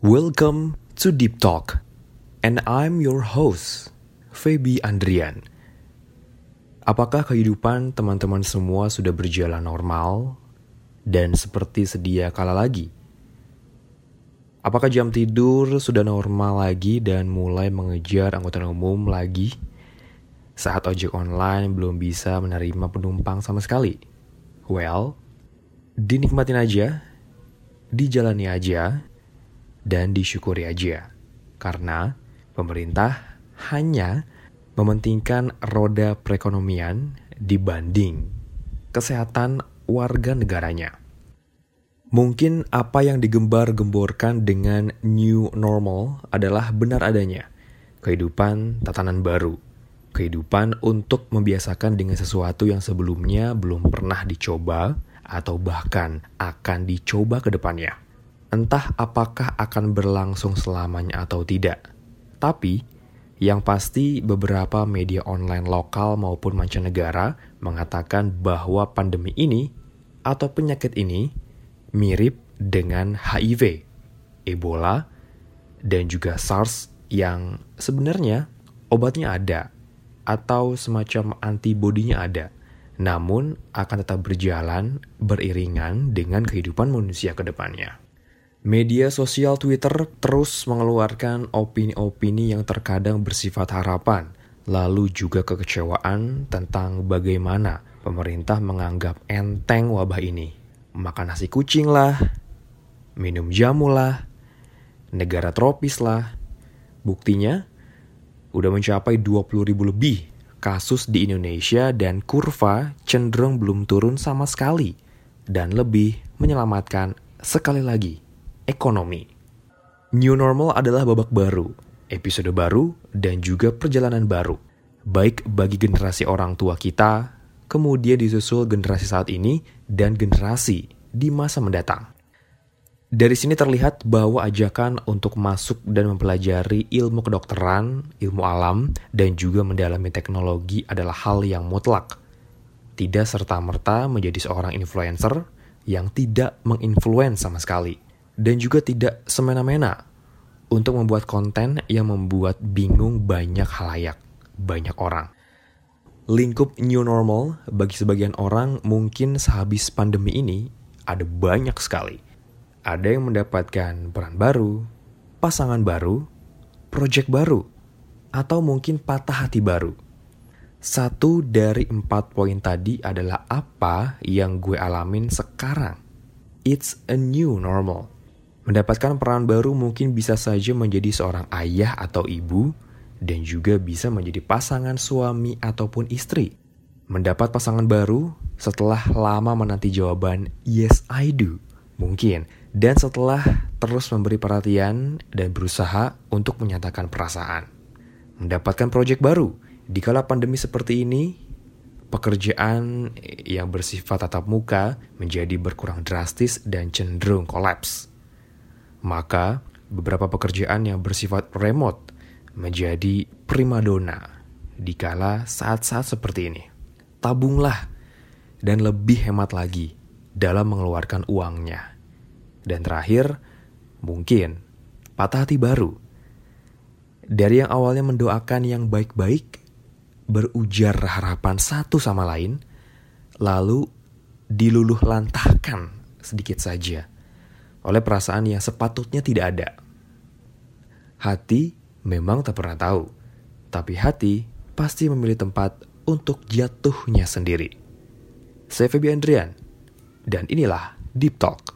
Welcome to Deep Talk, and I'm your host, Feby Andrian. Apakah kehidupan teman-teman semua sudah berjalan normal dan seperti sedia kala lagi? Apakah jam tidur sudah normal lagi dan mulai mengejar angkutan umum lagi? Saat ojek online belum bisa menerima penumpang sama sekali. Well, dinikmatin aja, dijalani aja, dan disyukuri aja. Karena pemerintah hanya mementingkan roda perekonomian dibanding kesehatan warga negaranya. Mungkin apa yang digembar-gemborkan dengan new normal adalah benar adanya. Kehidupan tatanan baru. Kehidupan untuk membiasakan dengan sesuatu yang sebelumnya belum pernah dicoba atau bahkan akan dicoba ke depannya. Entah apakah akan berlangsung selamanya atau tidak. Tapi, yang pasti beberapa media online lokal maupun mancanegara mengatakan bahwa pandemi ini atau penyakit ini mirip dengan HIV, Ebola, dan juga SARS yang sebenarnya obatnya ada atau semacam antibodinya ada, namun akan tetap berjalan beriringan dengan kehidupan manusia ke depannya. Media sosial Twitter terus mengeluarkan opini-opini yang terkadang bersifat harapan, lalu juga kekecewaan tentang bagaimana pemerintah menganggap enteng wabah ini. Makan nasi kucing lah, minum jamu lah, negara tropis lah. Buktinya, udah mencapai 20 ribu lebih kasus di Indonesia dan kurva cenderung belum turun sama sekali dan lebih menyelamatkan sekali lagi ekonomi. New normal adalah babak baru, episode baru, dan juga perjalanan baru. Baik bagi generasi orang tua kita, kemudian disusul generasi saat ini, dan generasi di masa mendatang. Dari sini terlihat bahwa ajakan untuk masuk dan mempelajari ilmu kedokteran, ilmu alam, dan juga mendalami teknologi adalah hal yang mutlak. Tidak serta-merta menjadi seorang influencer yang tidak menginfluence sama sekali dan juga tidak semena-mena untuk membuat konten yang membuat bingung banyak halayak, banyak orang. Lingkup new normal bagi sebagian orang mungkin sehabis pandemi ini ada banyak sekali. Ada yang mendapatkan peran baru, pasangan baru, project baru, atau mungkin patah hati baru. Satu dari empat poin tadi adalah apa yang gue alamin sekarang. It's a new normal Mendapatkan peran baru mungkin bisa saja menjadi seorang ayah atau ibu, dan juga bisa menjadi pasangan suami ataupun istri. Mendapat pasangan baru setelah lama menanti jawaban "Yes, I do", mungkin, dan setelah terus memberi perhatian dan berusaha untuk menyatakan perasaan. Mendapatkan proyek baru di kala pandemi seperti ini, pekerjaan yang bersifat tatap muka menjadi berkurang drastis dan cenderung kolaps maka beberapa pekerjaan yang bersifat remote menjadi primadona di kala saat-saat seperti ini. Tabunglah dan lebih hemat lagi dalam mengeluarkan uangnya. Dan terakhir, mungkin patah hati baru. Dari yang awalnya mendoakan yang baik-baik, berujar harapan satu sama lain, lalu diluluh lantahkan sedikit saja oleh perasaan yang sepatutnya tidak ada. Hati memang tak pernah tahu, tapi hati pasti memilih tempat untuk jatuhnya sendiri. Saya Febi Andrian, dan inilah Deep Talk.